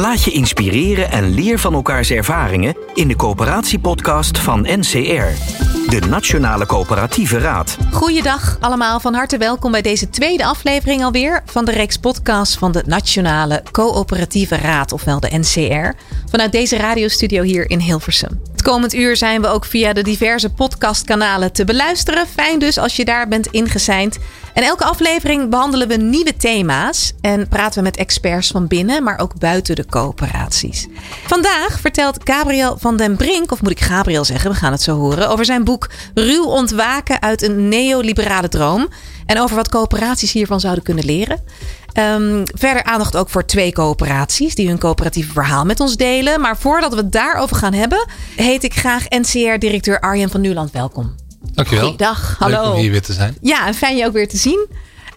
Laat je inspireren en leer van elkaars ervaringen in de coöperatiepodcast van NCR, de Nationale Coöperatieve Raad. Goeiedag allemaal, van harte welkom bij deze tweede aflevering alweer van de reeks podcast van de Nationale Coöperatieve Raad, ofwel de NCR, vanuit deze radiostudio hier in Hilversum. Het komend uur zijn we ook via de diverse podcastkanalen te beluisteren. Fijn dus als je daar bent ingeseind. En elke aflevering behandelen we nieuwe thema's en praten we met experts van binnen, maar ook buiten de coöperaties. Vandaag vertelt Gabriel van den Brink, of moet ik Gabriel zeggen, we gaan het zo horen, over zijn boek Ruw ontwaken uit een neoliberale droom. En over wat coöperaties hiervan zouden kunnen leren. Um, verder aandacht ook voor twee coöperaties die hun coöperatieve verhaal met ons delen. Maar voordat we het daarover gaan hebben, heet ik graag NCR-directeur Arjen van Nuland welkom. Dankjewel. Goeiedag, hallo. Leuk om hier weer te zijn. Ja, en fijn je ook weer te zien.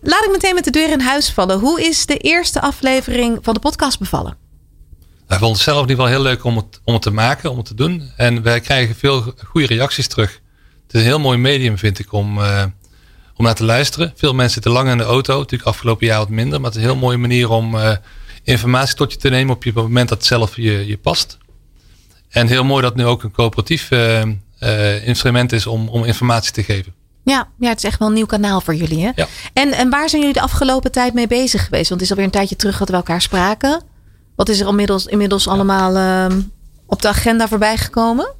Laat ik meteen met de deur in huis vallen. Hoe is de eerste aflevering van de podcast bevallen? Wij vonden het zelf in ieder geval heel leuk om het, om het te maken, om het te doen. En wij krijgen veel goede reacties terug. Het is een heel mooi medium, vind ik, om, uh, om naar te luisteren. Veel mensen zitten lang in de auto. Natuurlijk afgelopen jaar wat minder. Maar het is een heel mooie manier om uh, informatie tot je te nemen op je moment dat het zelf je, je past. En heel mooi dat nu ook een coöperatief uh, instrument is om, om informatie te geven. Ja, ja, het is echt wel een nieuw kanaal voor jullie. Hè? Ja. En, en waar zijn jullie de afgelopen tijd mee bezig geweest? Want het is alweer een tijdje terug dat we elkaar spraken. Wat is er inmiddels, inmiddels allemaal uh, op de agenda voorbij gekomen?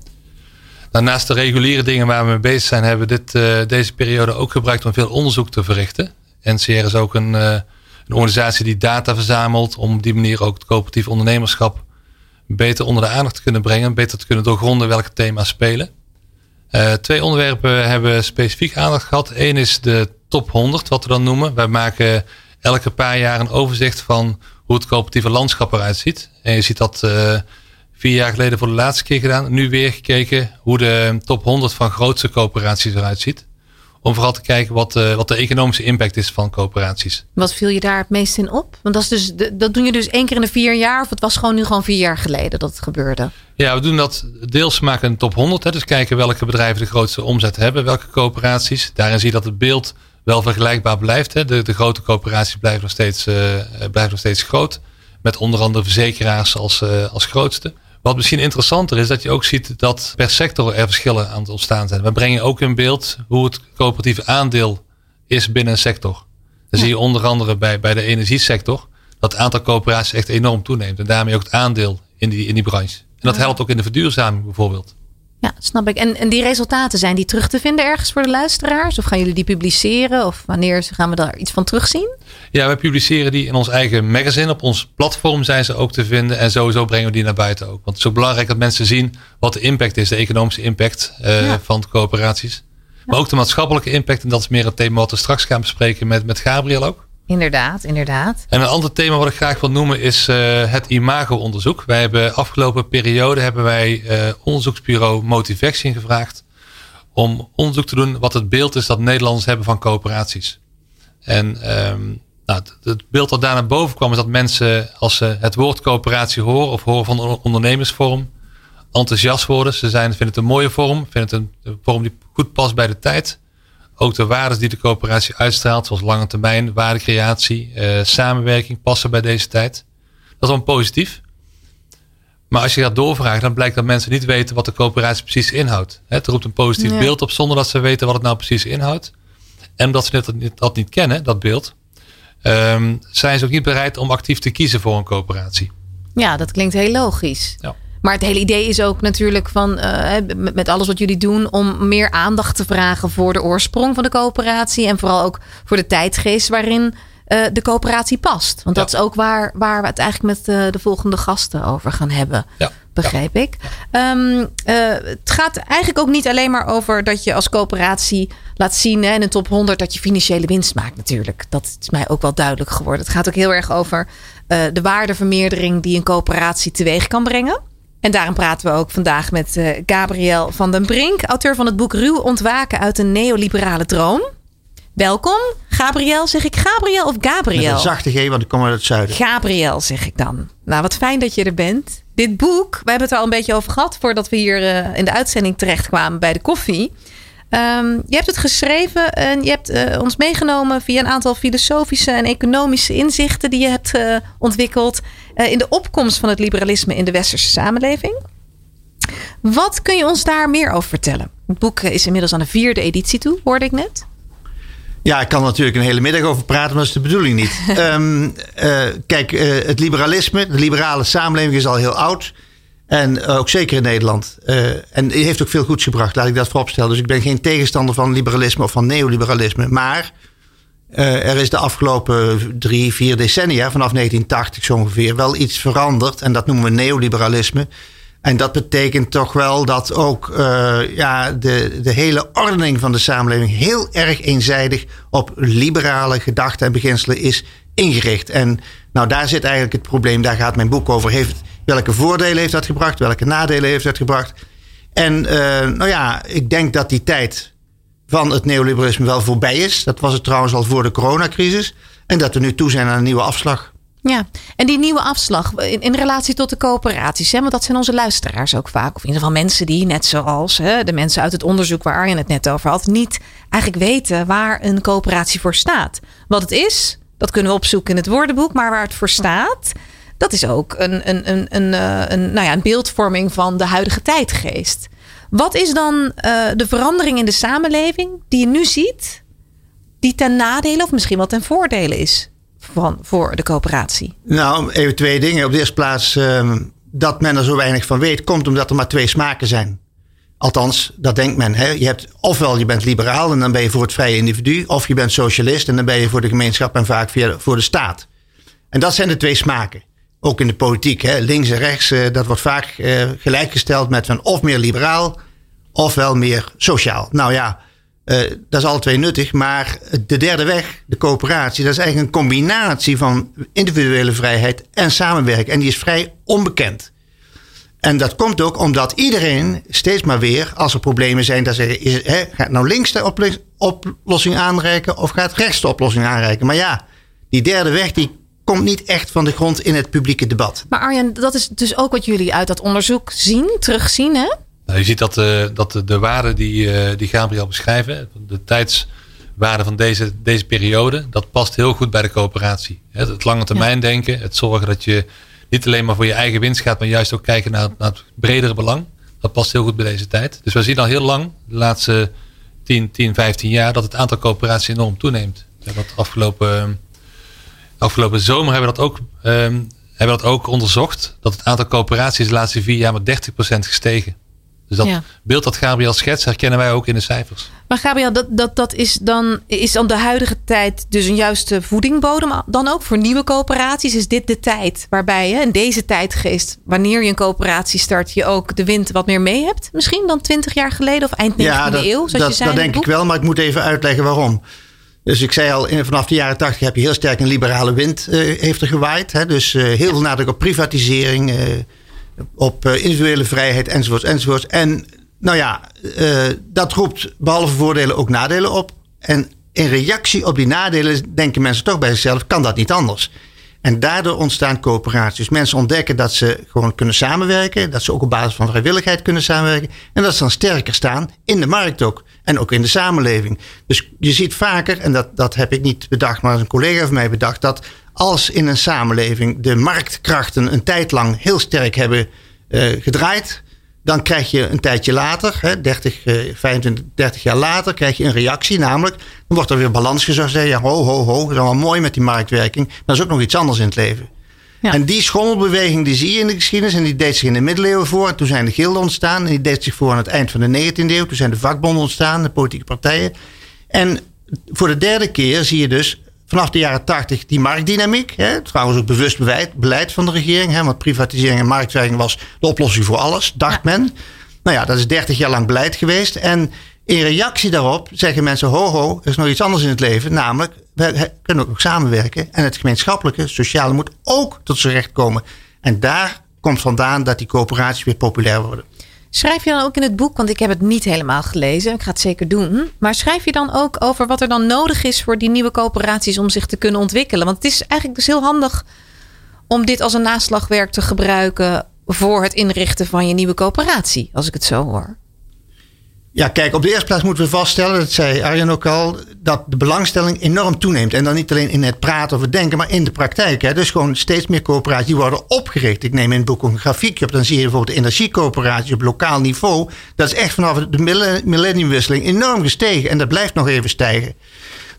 Naast de reguliere dingen waar we mee bezig zijn, hebben we dit, uh, deze periode ook gebruikt om veel onderzoek te verrichten. NCR is ook een, uh, een organisatie die data verzamelt om op die manier ook het coöperatief ondernemerschap beter onder de aandacht te kunnen brengen, beter te kunnen doorgronden welke thema's spelen. Uh, twee onderwerpen hebben specifiek aandacht gehad. Eén is de top 100, wat we dan noemen. Wij maken elke paar jaar een overzicht van hoe het coöperatieve landschap eruit ziet. En je ziet dat vier jaar geleden voor de laatste keer gedaan. Nu weer gekeken hoe de top 100 van grootste coöperaties eruit ziet. Om vooral te kijken wat, uh, wat de economische impact is van coöperaties. Wat viel je daar het meest in op? Want dat, is dus, dat doen je dus één keer in de vier jaar. Of het was gewoon nu gewoon vier jaar geleden dat het gebeurde? Ja, we doen dat deels maken een top 100. Hè, dus kijken welke bedrijven de grootste omzet hebben. Welke coöperaties. Daarin zie je dat het beeld wel vergelijkbaar blijft. Hè. De, de grote coöperaties blijven nog, steeds, uh, blijven nog steeds groot. Met onder andere verzekeraars als, uh, als grootste. Wat misschien interessanter is, dat je ook ziet dat per sector er verschillen aan het ontstaan zijn. We brengen ook in beeld hoe het coöperatieve aandeel is binnen een sector. Dan ja. zie je onder andere bij, bij de energiesector dat het aantal coöperaties echt enorm toeneemt. En daarmee ook het aandeel in die, in die branche. En dat helpt ook in de verduurzaming bijvoorbeeld. Ja, snap ik. En, en die resultaten, zijn die terug te vinden ergens voor de luisteraars? Of gaan jullie die publiceren? Of wanneer gaan we daar iets van terugzien? Ja, we publiceren die in ons eigen magazine. Op ons platform zijn ze ook te vinden. En sowieso brengen we die naar buiten ook. Want het is ook belangrijk dat mensen zien wat de impact is. De economische impact uh, ja. van de coöperaties. Maar ook de maatschappelijke impact. En dat is meer een thema wat we straks gaan bespreken met, met Gabriel ook. Inderdaad, inderdaad. En een ander thema wat ik graag wil noemen is uh, het imago-onderzoek. Wij hebben afgelopen periode hebben wij uh, onderzoeksbureau Motivaction gevraagd om onderzoek te doen wat het beeld is dat Nederlanders hebben van coöperaties. En um, nou, het beeld dat daar naar boven kwam is dat mensen als ze het woord coöperatie horen of horen van een ondernemersvorm enthousiast worden. Ze zijn, vinden het een mooie vorm, vinden het een vorm die goed past bij de tijd. Ook de waarden die de coöperatie uitstraalt, zoals lange termijn, waardecreatie, uh, samenwerking, passen bij deze tijd. Dat is dan positief. Maar als je gaat doorvragen, dan blijkt dat mensen niet weten wat de coöperatie precies inhoudt. Het roept een positief ja. beeld op zonder dat ze weten wat het nou precies inhoudt. En omdat ze dat niet, dat niet kennen, dat beeld, um, zijn ze ook niet bereid om actief te kiezen voor een coöperatie. Ja, dat klinkt heel logisch. Ja. Maar het hele idee is ook natuurlijk van uh, met alles wat jullie doen om meer aandacht te vragen voor de oorsprong van de coöperatie en vooral ook voor de tijdgeest waarin uh, de coöperatie past. Want ja. dat is ook waar, waar we het eigenlijk met uh, de volgende gasten over gaan hebben. Ja. begreep ik. Um, het gaat eigenlijk ook niet alleen maar over dat je als coöperatie laat zien hè, in een top 100 dat je financiële winst maakt natuurlijk. Dat is mij ook wel duidelijk geworden. Het gaat ook heel erg over de waardevermeerdering die een coöperatie teweeg kan brengen. En daarom praten we ook vandaag met uh, Gabriel van den Brink, auteur van het boek Ruw ontwaken uit een neoliberale droom. Welkom, Gabriel. Zeg ik Gabriel of Gabriel? Met een zachte G, want ik kom uit het zuiden. Gabriel, zeg ik dan. Nou, wat fijn dat je er bent. Dit boek, we hebben het er al een beetje over gehad voordat we hier uh, in de uitzending terechtkwamen bij de koffie. Um, je hebt het geschreven en je hebt uh, ons meegenomen via een aantal filosofische en economische inzichten die je hebt uh, ontwikkeld in de opkomst van het liberalisme in de westerse samenleving. Wat kun je ons daar meer over vertellen? Het boek is inmiddels aan de vierde editie toe, hoorde ik net. Ja, ik kan natuurlijk een hele middag over praten, maar dat is de bedoeling niet. um, uh, kijk, het liberalisme, de liberale samenleving is al heel oud. En ook zeker in Nederland. en heeft ook veel goeds gebracht, laat ik dat vooropstellen. Dus ik ben geen tegenstander van liberalisme of van neoliberalisme. Maar er is de afgelopen drie, vier decennia, vanaf 1980 zo ongeveer, wel iets veranderd. En dat noemen we neoliberalisme. En dat betekent toch wel dat ook uh, ja, de, de hele ordening van de samenleving heel erg eenzijdig op liberale gedachten en beginselen is ingericht. En nou, daar zit eigenlijk het probleem. Daar gaat mijn boek over. Heeft, welke voordelen heeft dat gebracht? Welke nadelen heeft dat gebracht? En uh, nou ja, ik denk dat die tijd van het neoliberalisme wel voorbij is. Dat was het trouwens al voor de coronacrisis. En dat we nu toe zijn aan een nieuwe afslag. Ja, en die nieuwe afslag in, in relatie tot de coöperaties, hè, want dat zijn onze luisteraars ook vaak. Of in ieder geval mensen die, net zoals hè, de mensen uit het onderzoek waar Arjen het net over had, niet eigenlijk weten waar een coöperatie voor staat. Wat het is, dat kunnen we opzoeken in het woordenboek, maar waar het voor staat, dat is ook een, een, een, een, eh, een, nou ja, een beeldvorming van de huidige tijdgeest. Wat is dan uh, de verandering in de samenleving die je nu ziet, die ten nadele of misschien wel ten voordele is? van, voor de coöperatie? Nou, even twee dingen. Op de eerste plaats, um, dat men er zo weinig van weet, komt omdat er maar twee smaken zijn. Althans, dat denkt men. Hè? Je hebt ofwel je bent liberaal en dan ben je voor het vrije individu, of je bent socialist en dan ben je voor de gemeenschap en vaak voor de staat. En dat zijn de twee smaken. Ook in de politiek, hè? links en rechts, uh, dat wordt vaak uh, gelijkgesteld met van of meer liberaal, ofwel meer sociaal. Nou ja, uh, dat is alle twee nuttig, maar de derde weg, de coöperatie, dat is eigenlijk een combinatie van individuele vrijheid en samenwerken. En die is vrij onbekend. En dat komt ook omdat iedereen steeds maar weer, als er problemen zijn, dan zeggen: hè, gaat nou links de oplossing aanreiken of gaat rechts de oplossing aanreiken? Maar ja, die derde weg die komt niet echt van de grond in het publieke debat. Maar Arjen, dat is dus ook wat jullie uit dat onderzoek zien, terugzien, hè? Nou, je ziet dat, uh, dat de, de waarden die, uh, die Gabriel beschrijven, de tijdswaarde van deze, deze periode, dat past heel goed bij de coöperatie. Het, het lange termijn ja. denken, het zorgen dat je niet alleen maar voor je eigen winst gaat, maar juist ook kijken naar, naar het bredere belang. Dat past heel goed bij deze tijd. Dus we zien al heel lang, de laatste 10, 10 15 jaar, dat het aantal coöperaties enorm toeneemt. Hebben dat afgelopen, afgelopen zomer hebben we dat ook, um, hebben dat ook onderzocht. Dat het aantal coöperaties de laatste vier jaar met 30% gestegen. Dus dat ja. beeld dat Gabriel schetst, herkennen wij ook in de cijfers. Maar Gabriel, dat, dat, dat is, dan, is dan de huidige tijd dus een juiste voedingbodem dan ook voor nieuwe coöperaties? Is dit de tijd waarbij je in deze tijdgeest, wanneer je een coöperatie start, je ook de wind wat meer mee hebt? Misschien dan 20 jaar geleden of eind 19e ja, dat, eeuw? Zoals dat, je zei dat denk ik wel, maar ik moet even uitleggen waarom. Dus ik zei al, vanaf de jaren 80 heb je heel sterk een liberale wind uh, heeft er gewaaid. Hè? Dus uh, heel veel nadruk op privatisering. Uh, op individuele vrijheid enzovoorts enzovoorts. En nou ja, dat roept behalve voordelen ook nadelen op. En in reactie op die nadelen denken mensen toch bij zichzelf, kan dat niet anders? En daardoor ontstaan coöperaties. Mensen ontdekken dat ze gewoon kunnen samenwerken. Dat ze ook op basis van vrijwilligheid kunnen samenwerken. En dat ze dan sterker staan in de markt ook. En ook in de samenleving. Dus je ziet vaker, en dat, dat heb ik niet bedacht, maar een collega van mij bedacht, dat als in een samenleving de marktkrachten een tijd lang heel sterk hebben uh, gedraaid, dan krijg je een tijdje later, hè, 30, uh, 25, 30 jaar later, krijg je een reactie. Namelijk, dan wordt er weer balans gezocht. Ja, ho, ho, ho, dat is allemaal mooi met die marktwerking. Maar er is ook nog iets anders in het leven. Ja. En die schommelbeweging die zie je in de geschiedenis. En die deed zich in de middeleeuwen voor. Toen zijn de gilden ontstaan. En die deed zich voor aan het eind van de 19e eeuw. Toen zijn de vakbonden ontstaan, de politieke partijen. En voor de derde keer zie je dus vanaf de jaren 80 die marktdynamiek. Hè, trouwens ook bewust beleid, beleid van de regering. Hè, want privatisering en marktwerking was de oplossing voor alles, dacht men. Nou ja, dat is 30 jaar lang beleid geweest. En in reactie daarop zeggen mensen: ho, ho, er is nog iets anders in het leven. Namelijk, we kunnen ook samenwerken. En het gemeenschappelijke, sociale moet ook tot zijn recht komen. En daar komt vandaan dat die coöperaties weer populair worden. Schrijf je dan ook in het boek, want ik heb het niet helemaal gelezen, ik ga het zeker doen. Maar schrijf je dan ook over wat er dan nodig is voor die nieuwe coöperaties om zich te kunnen ontwikkelen? Want het is eigenlijk dus heel handig om dit als een naslagwerk te gebruiken voor het inrichten van je nieuwe coöperatie, als ik het zo hoor. Ja, kijk, op de eerste plaats moeten we vaststellen, dat zei Arjen ook al, dat de belangstelling enorm toeneemt. En dan niet alleen in het praten of het denken, maar in de praktijk. Hè. Dus gewoon steeds meer coöperaties worden opgericht. Ik neem in het boek een grafiekje op, dan zie je bijvoorbeeld de energiecoöperatie op lokaal niveau. Dat is echt vanaf de millenniumwisseling enorm gestegen en dat blijft nog even stijgen.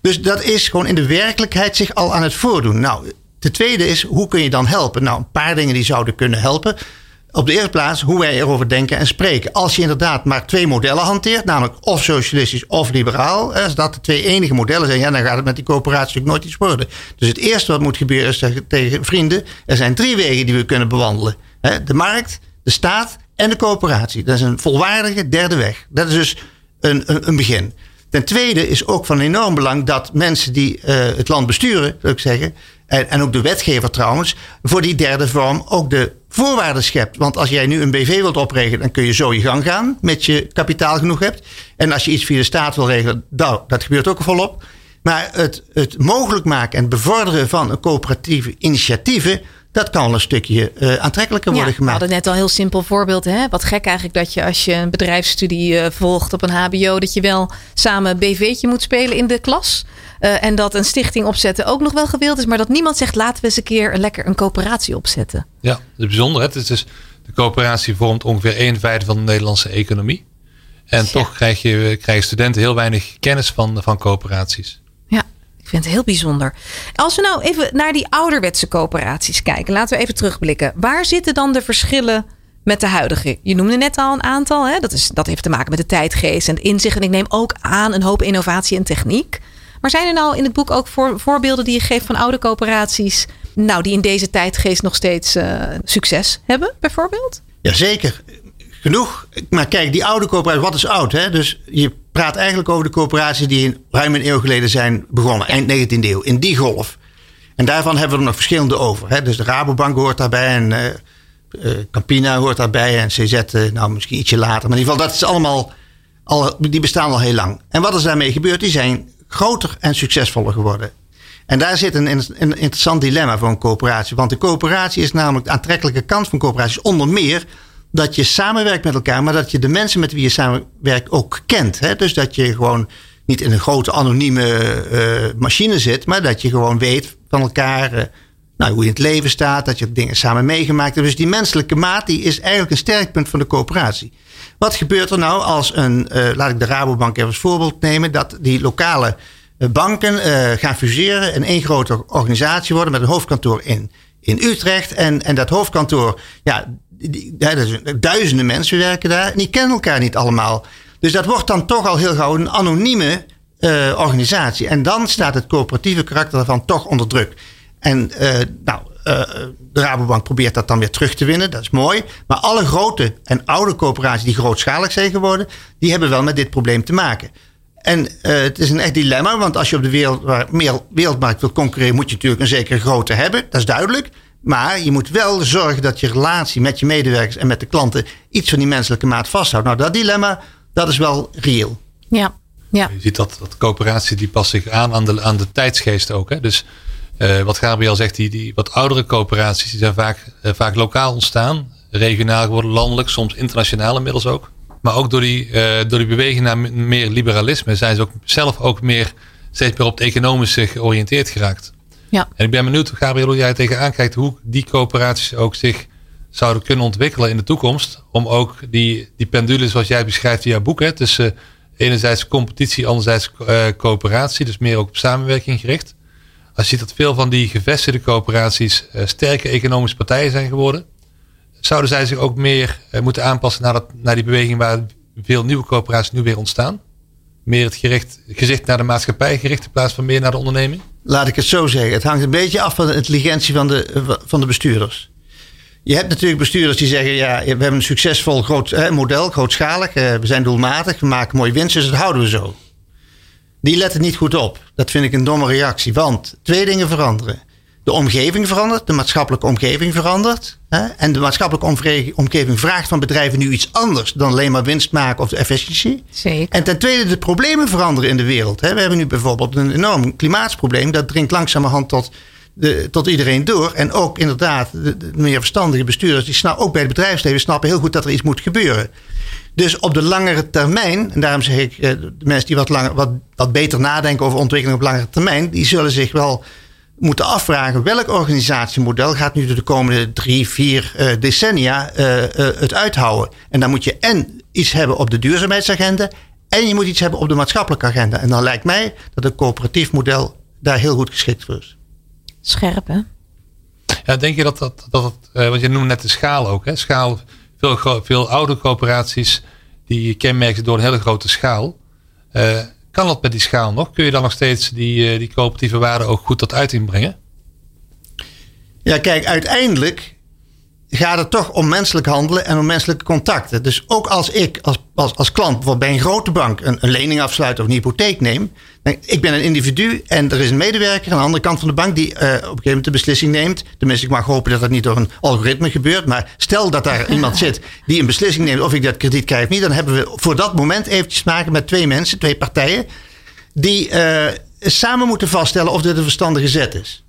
Dus dat is gewoon in de werkelijkheid zich al aan het voordoen. Nou, de tweede is, hoe kun je dan helpen? Nou, een paar dingen die zouden kunnen helpen. Op de eerste plaats hoe wij erover denken en spreken. Als je inderdaad maar twee modellen hanteert, namelijk of socialistisch of liberaal, als dat de twee enige modellen zijn, ja, dan gaat het met die coöperatie natuurlijk nooit iets worden. Dus het eerste wat moet gebeuren is tegen vrienden: er zijn drie wegen die we kunnen bewandelen: de markt, de staat en de coöperatie. Dat is een volwaardige derde weg. Dat is dus een, een, een begin. Ten tweede is ook van enorm belang dat mensen die uh, het land besturen, zou ik zeggen, en, en ook de wetgever trouwens, voor die derde vorm ook de voorwaarden schept. Want als jij nu een BV wilt oprichten, dan kun je zo je gang gaan, met je kapitaal genoeg hebt. En als je iets via de staat wil regelen, nou, dat gebeurt ook volop. Maar het, het mogelijk maken en bevorderen van een coöperatieve initiatieven, dat kan een stukje uh, aantrekkelijker worden gemaakt. We hadden net al een heel simpel voorbeeld. Hè? Wat gek eigenlijk dat je als je een bedrijfsstudie uh, volgt op een HBO, dat je wel samen BV'tje moet spelen in de klas. Uh, en dat een stichting opzetten ook nog wel gewild is, maar dat niemand zegt laten we eens een keer een lekker een coöperatie opzetten. Ja, dat is bijzonder. Het is dus, de coöperatie vormt ongeveer een vijfde van de Nederlandse economie. En toch krijg je, krijgen studenten heel weinig kennis van, van coöperaties. Ik vind het heel bijzonder. Als we nou even naar die ouderwetse coöperaties kijken, laten we even terugblikken. Waar zitten dan de verschillen met de huidige? Je noemde net al een aantal. Hè? Dat, is, dat heeft te maken met de tijdgeest en het inzicht. En ik neem ook aan een hoop innovatie en techniek. Maar zijn er nou in het boek ook voor, voorbeelden die je geeft van oude coöperaties, nou, die in deze tijdgeest nog steeds uh, succes hebben, bijvoorbeeld? Jazeker, genoeg. Maar kijk, die oude coöperaties, wat is oud? Hè? Dus je praat eigenlijk over de coöperaties die ruim een eeuw geleden zijn begonnen, eind 19e eeuw, in die golf. En daarvan hebben we er nog verschillende over. Hè? Dus de Rabobank hoort daarbij en uh, uh, Campina hoort daarbij en CZ, nou misschien ietsje later. Maar in ieder geval, dat is allemaal, al, die bestaan al heel lang. En wat is daarmee gebeurd? Die zijn groter en succesvoller geworden. En daar zit een, een, interessant dilemma voor een coöperatie. Want de coöperatie is namelijk de aantrekkelijke kant van coöperaties onder meer dat je samenwerkt met elkaar, maar dat je de mensen met wie je samenwerkt ook kent. Hè? Dus dat je gewoon niet in een grote anonieme uh, machine zit, maar dat je gewoon weet van elkaar uh, nou, hoe je in het leven staat, dat je dingen samen meegemaakt hebt. Dus die menselijke maat die is eigenlijk een sterk punt van de coöperatie. Wat gebeurt er nou als een, uh, laat ik de Rabobank even als voorbeeld nemen, dat die lokale banken gaan fuseren en één grote organisatie worden met een hoofdkantoor in, in Utrecht. En, en dat hoofdkantoor, ja, duizenden mensen werken daar en die kennen elkaar niet allemaal. Dus dat wordt dan toch al heel gauw een anonieme organisatie. En dan staat het coöperatieve karakter daarvan toch onder druk. En nou, uh, de Rabobank probeert dat dan weer terug te winnen. Dat is mooi. Maar alle grote en oude coöperaties die grootschalig zijn geworden, die hebben wel met dit probleem te maken. En het is een echt dilemma, want als je op de wereld, meer wereldmarkt wil concurreren, moet je natuurlijk een zekere grootte hebben. Dat is duidelijk. Maar je moet wel zorgen dat je relatie met je medewerkers en met de klanten iets van die menselijke maat vasthoudt. Nou, dat dilemma, dat is wel reëel. Ja. Ja. Je ziet dat, dat coöperatie die past zich aan aan de, aan de tijdsgeest ook. Hè? Dus uh, wat Gabriel zegt, die, die wat oudere coöperaties die zijn vaak, uh, vaak lokaal ontstaan. Regionaal geworden, landelijk, soms internationaal inmiddels ook. Maar ook door die, uh, door die beweging naar meer liberalisme zijn ze ook zelf ook meer, steeds meer op het economische georiënteerd geraakt. En ik ben benieuwd, Gabriel, hoe jij tegenaan kijkt hoe die coöperaties ook zich zouden kunnen ontwikkelen in de toekomst. Om ook die, pendule zoals jij beschrijft in jouw boek, hè, tussen enerzijds competitie, anderzijds coöperatie, dus meer ook op samenwerking gericht als je ziet dat veel van die gevestigde coöperaties uh, sterke economische partijen zijn geworden, zouden zij zich ook meer uh, moeten aanpassen naar, dat, naar die beweging waar veel nieuwe coöperaties nu weer ontstaan? Meer het gericht, gezicht naar de maatschappij gericht in plaats van meer naar de onderneming? Laat ik het zo zeggen. Het hangt een beetje af van de intelligentie van de, van de bestuurders. Je hebt natuurlijk bestuurders die zeggen: ja, we hebben een succesvol groot model, grootschalig. we zijn doelmatig, we maken mooie winst, dus dat houden we zo. Die letten niet goed op. Dat vind ik een domme reactie. Want twee dingen veranderen. De omgeving verandert, de maatschappelijke omgeving verandert. Hè? En de maatschappelijke omgeving vraagt van bedrijven nu iets anders dan alleen maar winst maken of de efficiëntie. Zeker. En ten tweede, de problemen veranderen in de wereld. Hè? We hebben nu bijvoorbeeld een enorm klimaatsprobleem. Dat dringt langzamerhand tot, de, tot iedereen door. En ook inderdaad, de, de meer verstandige bestuurders, die snappen, ook bij het bedrijfsleven, snappen heel goed dat er iets moet gebeuren. Dus op de langere termijn, en daarom zeg ik, eh, de mensen die wat, langer, wat, wat beter nadenken over ontwikkeling op langere termijn, die zullen zich wel moeten afvragen welk organisatiemodel gaat nu de komende drie, vier uh, decennia uh, uh, het uithouden. En dan moet je en iets hebben op de duurzaamheidsagenda en je moet iets hebben op de maatschappelijke agenda. En dan lijkt mij dat een coöperatief model daar heel goed geschikt voor is. Scherp hè? Ja, denk je dat dat, dat want je noemde net de schaal ook, hè? Schaal, veel, veel oude coöperaties die kenmerken door een hele grote schaal. Kan dat met die schaal nog? Kun je dan nog steeds die, eh, die coöperatieve waarde ook goed tot uiting brengen? Ja, kijk, uiteindelijk gaat het toch om menselijk handelen en om menselijke contacten. Dus ook als ik als, als, als klant bijvoorbeeld bij een grote bank een, een lening afsluit of een hypotheek neem. Dan, ik ben een individu en er is een medewerker aan de andere kant van de bank die uh, op een gegeven moment de beslissing neemt. Tenminste, ik mag hopen dat dat niet door een algoritme gebeurt. Maar stel dat daar iemand zit die een beslissing neemt of ik dat krediet krijg of niet. Dan hebben we voor dat moment eventjes maken met twee mensen, twee partijen. Die uh, samen moeten vaststellen of dit een verstandige zet is.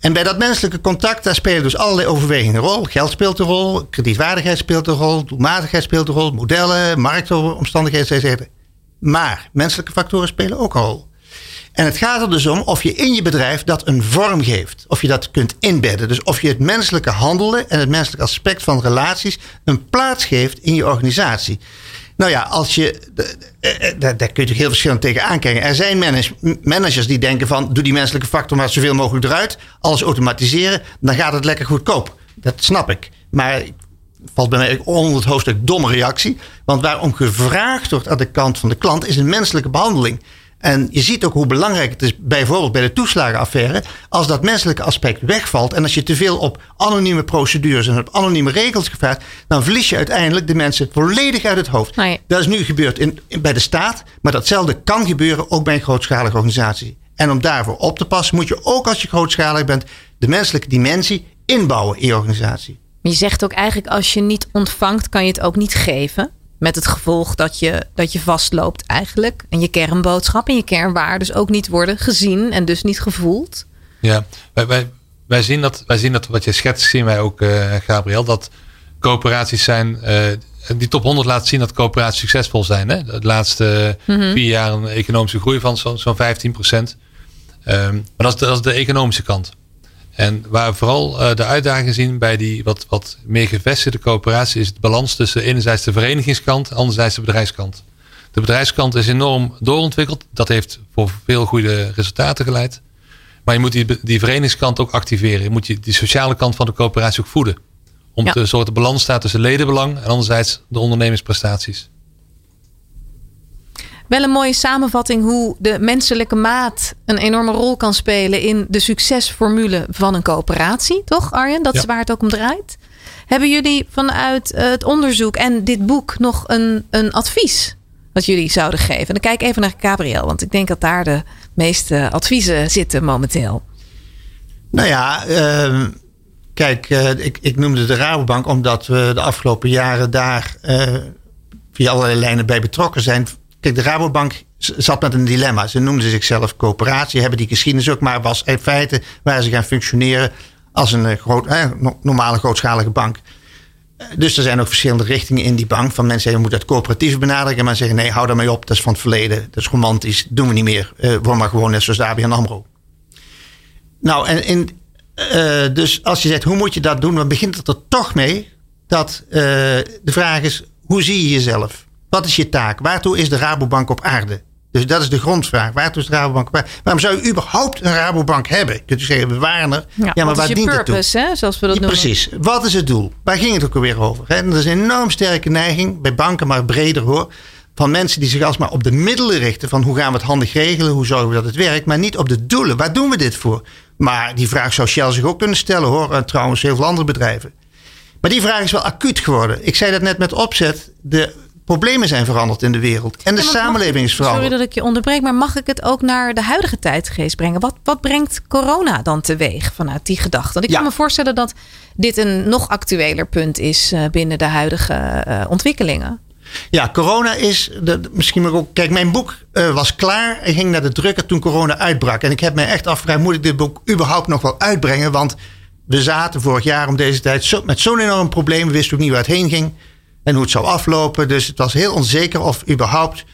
En bij dat menselijke contact, daar spelen dus allerlei overwegingen een rol. Geld speelt een rol, kredietwaardigheid speelt een rol, doelmatigheid speelt een rol, modellen, marktomstandigheden, etc. Maar menselijke factoren spelen ook een rol. En het gaat er dus om of je in je bedrijf dat een vorm geeft. Of je dat kunt inbedden. Dus of je het menselijke handelen en het menselijke aspect van relaties een plaats geeft in je organisatie. Nou ja, als je, eh, eh, daar, kun je heel verschillend tegen aankijken. Er zijn managers die denken van, doe die menselijke factor maar zoveel mogelijk eruit. Alles automatiseren, dan gaat het lekker goedkoop. Dat snap ik. Maar valt bij mij onder het hoofdstuk domme reactie. Want waarom gevraagd wordt aan de kant van de klant is een menselijke behandeling. En je ziet ook hoe belangrijk het is, bijvoorbeeld bij de toeslagenaffaire, als dat menselijke aspect wegvalt en als je te veel op anonieme procedures en op anonieme regels gevraagd, dan verlies je uiteindelijk de mensen volledig uit het hoofd. Dat is nu gebeurd in, bij de staat, maar datzelfde kan gebeuren ook bij een grootschalige organisatie. En om daarvoor op te passen, moet je ook als je grootschalig bent, de menselijke dimensie inbouwen in je organisatie. Je zegt ook eigenlijk, als je niet ontvangt, kan je het ook niet geven. Met het gevolg dat je, dat je vastloopt eigenlijk. En je kernboodschap en je kernwaarden ook niet worden gezien en dus niet gevoeld. Ja, wij, wij, wij, zien, dat, wij zien dat wat je schetst, zien wij ook, uh, Gabriel, dat coöperaties zijn. Uh, die top 100 laat zien dat coöperaties succesvol zijn. Hè? De laatste mhm. vier jaar een economische groei van zo'n zo 15 procent. Um, maar dat is, de, dat is de economische kant. En waar we vooral uh, de uitdagingen zien bij die wat, wat meer gevestigde coöperatie is het balans tussen enerzijds de verenigingskant en anderzijds de bedrijfskant. De bedrijfskant is enorm doorontwikkeld. Dat heeft voor veel goede resultaten geleid. Maar je moet die, die verenigingskant ook activeren. Je moet die, die sociale kant van de coöperatie ook voeden. Om te zorgen dat de balans staat tussen ledenbelang en anderzijds de ondernemingsprestaties. Wel een mooie samenvatting hoe de menselijke maat een enorme rol kan spelen in de succesformule van een coöperatie. Toch, Arjen? Dat is waar het ook om draait. Hebben jullie vanuit het onderzoek en dit boek nog een, een advies wat jullie zouden geven? dan kijk even naar Gabriel, want ik denk dat daar de meeste adviezen zitten momenteel. Nou ja, uh, kijk, uh, ik, ik noemde de Rabobank omdat we de afgelopen jaren daar uh, via allerlei lijnen bij betrokken zijn Kijk, de Rabobank zat met een dilemma. Ze noemden zichzelf coöperatie, hebben die geschiedenis ook, maar was in feite waar ze gaan functioneren als een eh, groot, eh, normale grootschalige bank. Eh, dus er zijn ook verschillende richtingen in die bank. Van mensen zeggen, we moeten het coöperatief benaderen. Maar zeggen, nee, hou daarmee op. Dat is van het verleden. Dat is romantisch. doen we niet meer. Uh, word maar gewoon net zoals ABN AMRO. Nou, en in, dus als je zegt, hoe moet je dat doen? Dan begint het er toch mee dat de vraag is, hoe zie je jezelf? Wat is je taak? Waartoe is de Rabobank op aarde? Dus dat is de grondvraag. Waartoe is de Rabobank op aarde? Waarom zou je überhaupt een Rabobank hebben? Kunt u zeggen, we waren er. Ja, ja maar waar dient purpose, het toe? Hè, zoals we dat ja, Precies. Wat is het doel? Waar ging het ook alweer over? Hè? Er is een enorm sterke neiging bij banken, maar breder hoor. van mensen die zich alsmaar op de middelen richten. Van hoe gaan we het handig regelen, hoe zorgen we dat het werkt. Maar niet op de doelen. Waar doen we dit voor? Maar die vraag zou Shell zich ook kunnen stellen hoor. En trouwens heel veel andere bedrijven. Maar die vraag is wel acuut geworden. Ik zei dat net met opzet. De problemen zijn veranderd in de wereld. En de samenleving is veranderd. Sorry dat ik je onderbreek, maar mag ik het ook naar de huidige tijdgeest brengen? Wat, wat brengt corona dan teweeg vanuit die gedachte? Want ik kan me voorstellen dat dit een nog actueler punt is eh, binnen de huidige uh, ontwikkelingen. Ja, corona is. De, misschien ook. Kijk, mijn boek uh, was klaar en ging naar de drukker toen corona uitbrak. En ik heb me echt afgevraagd: moet ik dit boek überhaupt nog wel uitbrengen? Want we zaten vorig jaar om deze tijd zo, met zo'n enorm probleem. We wisten ook niet waar het heen ging en hoe het zou aflopen. Dus het was heel onzeker of überhaupt.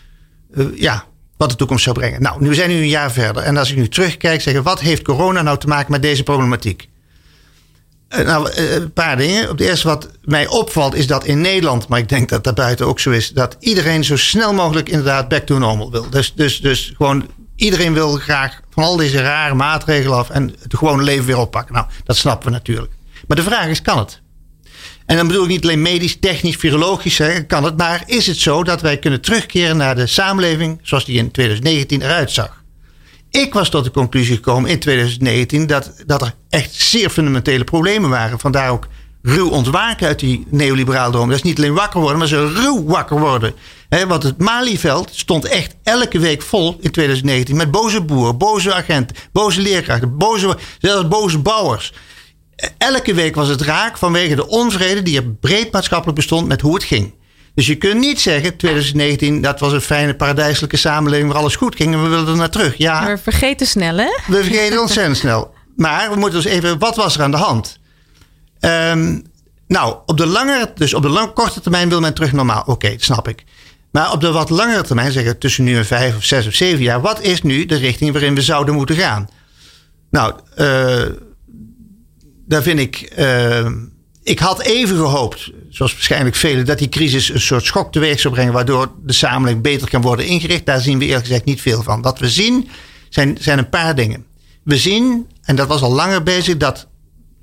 Uh, ja, wat de toekomst zou brengen. Nou, nu zijn we nu een jaar verder. En als ik nu terugkijk, zeggen wat heeft corona nou te maken met deze problematiek? Eh, nou, eh, een paar dingen. Op de eerste wat mij opvalt is dat in Nederland, maar ik denk dat dat buiten ook zo is, dat iedereen zo snel mogelijk inderdaad back to normal wil. Dus, dus, dus gewoon iedereen wil graag van al deze rare maatregelen af en het leven weer oppakken. Nou, dat snappen we natuurlijk. Maar de vraag is, kan het? En dan bedoel ik niet alleen medisch, technisch, virologisch zeggen, kan het. Maar is het zo dat wij kunnen terugkeren naar de samenleving zoals die in 2019 eruit zag? Ik was tot de conclusie gekomen in 2019 dat, dat er echt zeer fundamentele problemen waren. Vandaar ook ruw ontwaken uit die neoliberaal droom. Dat is niet alleen wakker worden, maar ze ruw wakker worden. want het Malieveld stond echt elke week vol in 2019 met boze boeren, boze agenten, boze leerkrachten, boze, zelfs boze bouwers. Elke week was het raak vanwege de onvrede die er breed maatschappelijk bestond met hoe het ging. Dus je kunt niet zeggen, 2019, dat was een fijne paradijselijke samenleving waar alles goed ging en we willen er naar terug. Ja, we vergeten snel, hè? We vergeten ontzettend snel. Maar we moeten dus even, wat was er aan de hand? Um, nou, op de lange, dus op de lang, korte termijn wil men terug normaal. Oké, dat snap ik. Maar op de wat langere termijn, zeggen tussen nu en vijf of zes of zeven jaar, wat is nu de richting waarin we zouden moeten gaan? Nou, uh, daar vind ik. Uh, ik had even gehoopt, zoals waarschijnlijk velen, dat die crisis een soort schok teweeg zou brengen, waardoor de samenleving beter kan worden ingericht. Daar zien we eerlijk gezegd niet veel van. Wat we zien zijn, zijn een paar dingen. We zien, en dat was al langer bezig, dat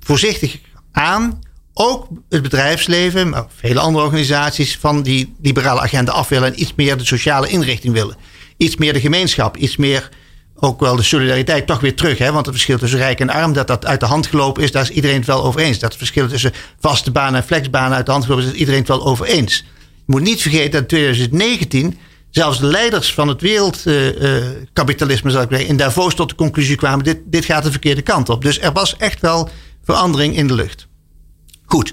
voorzichtig aan ook het bedrijfsleven, maar vele andere organisaties van die liberale agenda af willen en iets meer de sociale inrichting willen. Iets meer de gemeenschap, iets meer ook wel de solidariteit toch weer terug. Hè? Want het verschil tussen rijk en arm, dat dat uit de hand gelopen is, daar is iedereen het wel over eens. Dat het verschil tussen vaste banen en flexbanen uit de hand gelopen is, is iedereen het wel over eens. Je moet niet vergeten dat in 2019 zelfs de leiders van het wereldkapitalisme, uh, uh, ik zeggen, in Davos tot de conclusie kwamen: dit, dit gaat de verkeerde kant op. Dus er was echt wel verandering in de lucht. Goed.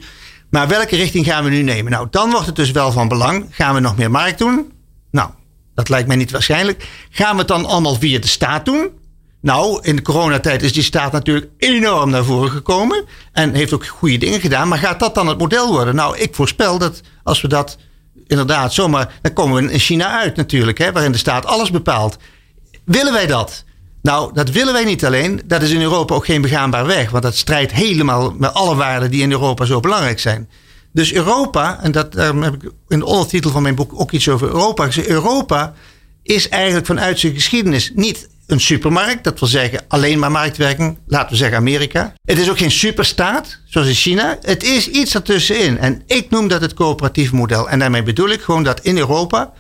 Maar welke richting gaan we nu nemen? Nou, dan wordt het dus wel van belang. Gaan we nog meer markt doen? Nou, dat lijkt mij niet waarschijnlijk. Gaan we het dan allemaal via de staat doen? Nou, in de coronatijd is die staat natuurlijk enorm naar voren gekomen. En heeft ook goede dingen gedaan. Maar gaat dat dan het model worden? Nou, ik voorspel dat als we dat inderdaad zomaar. Dan komen we in China uit natuurlijk, hè, waarin de staat alles bepaalt. Willen wij dat? Nou, dat willen wij niet alleen. Dat is in Europa ook geen begaanbaar weg. Want dat strijdt helemaal met alle waarden die in Europa zo belangrijk zijn. Dus Europa, en dat, heb ik in de ondertitel van mijn boek ook iets over Europa gezegd. Europa is eigenlijk vanuit zijn geschiedenis niet een supermarkt. Dat wil zeggen alleen maar marktwerking. Laten we zeggen Amerika. Het is ook geen superstaat, zoals in China. Het is iets ertussenin. En ik noem dat het coöperatief model. En daarmee bedoel ik gewoon dat in Europa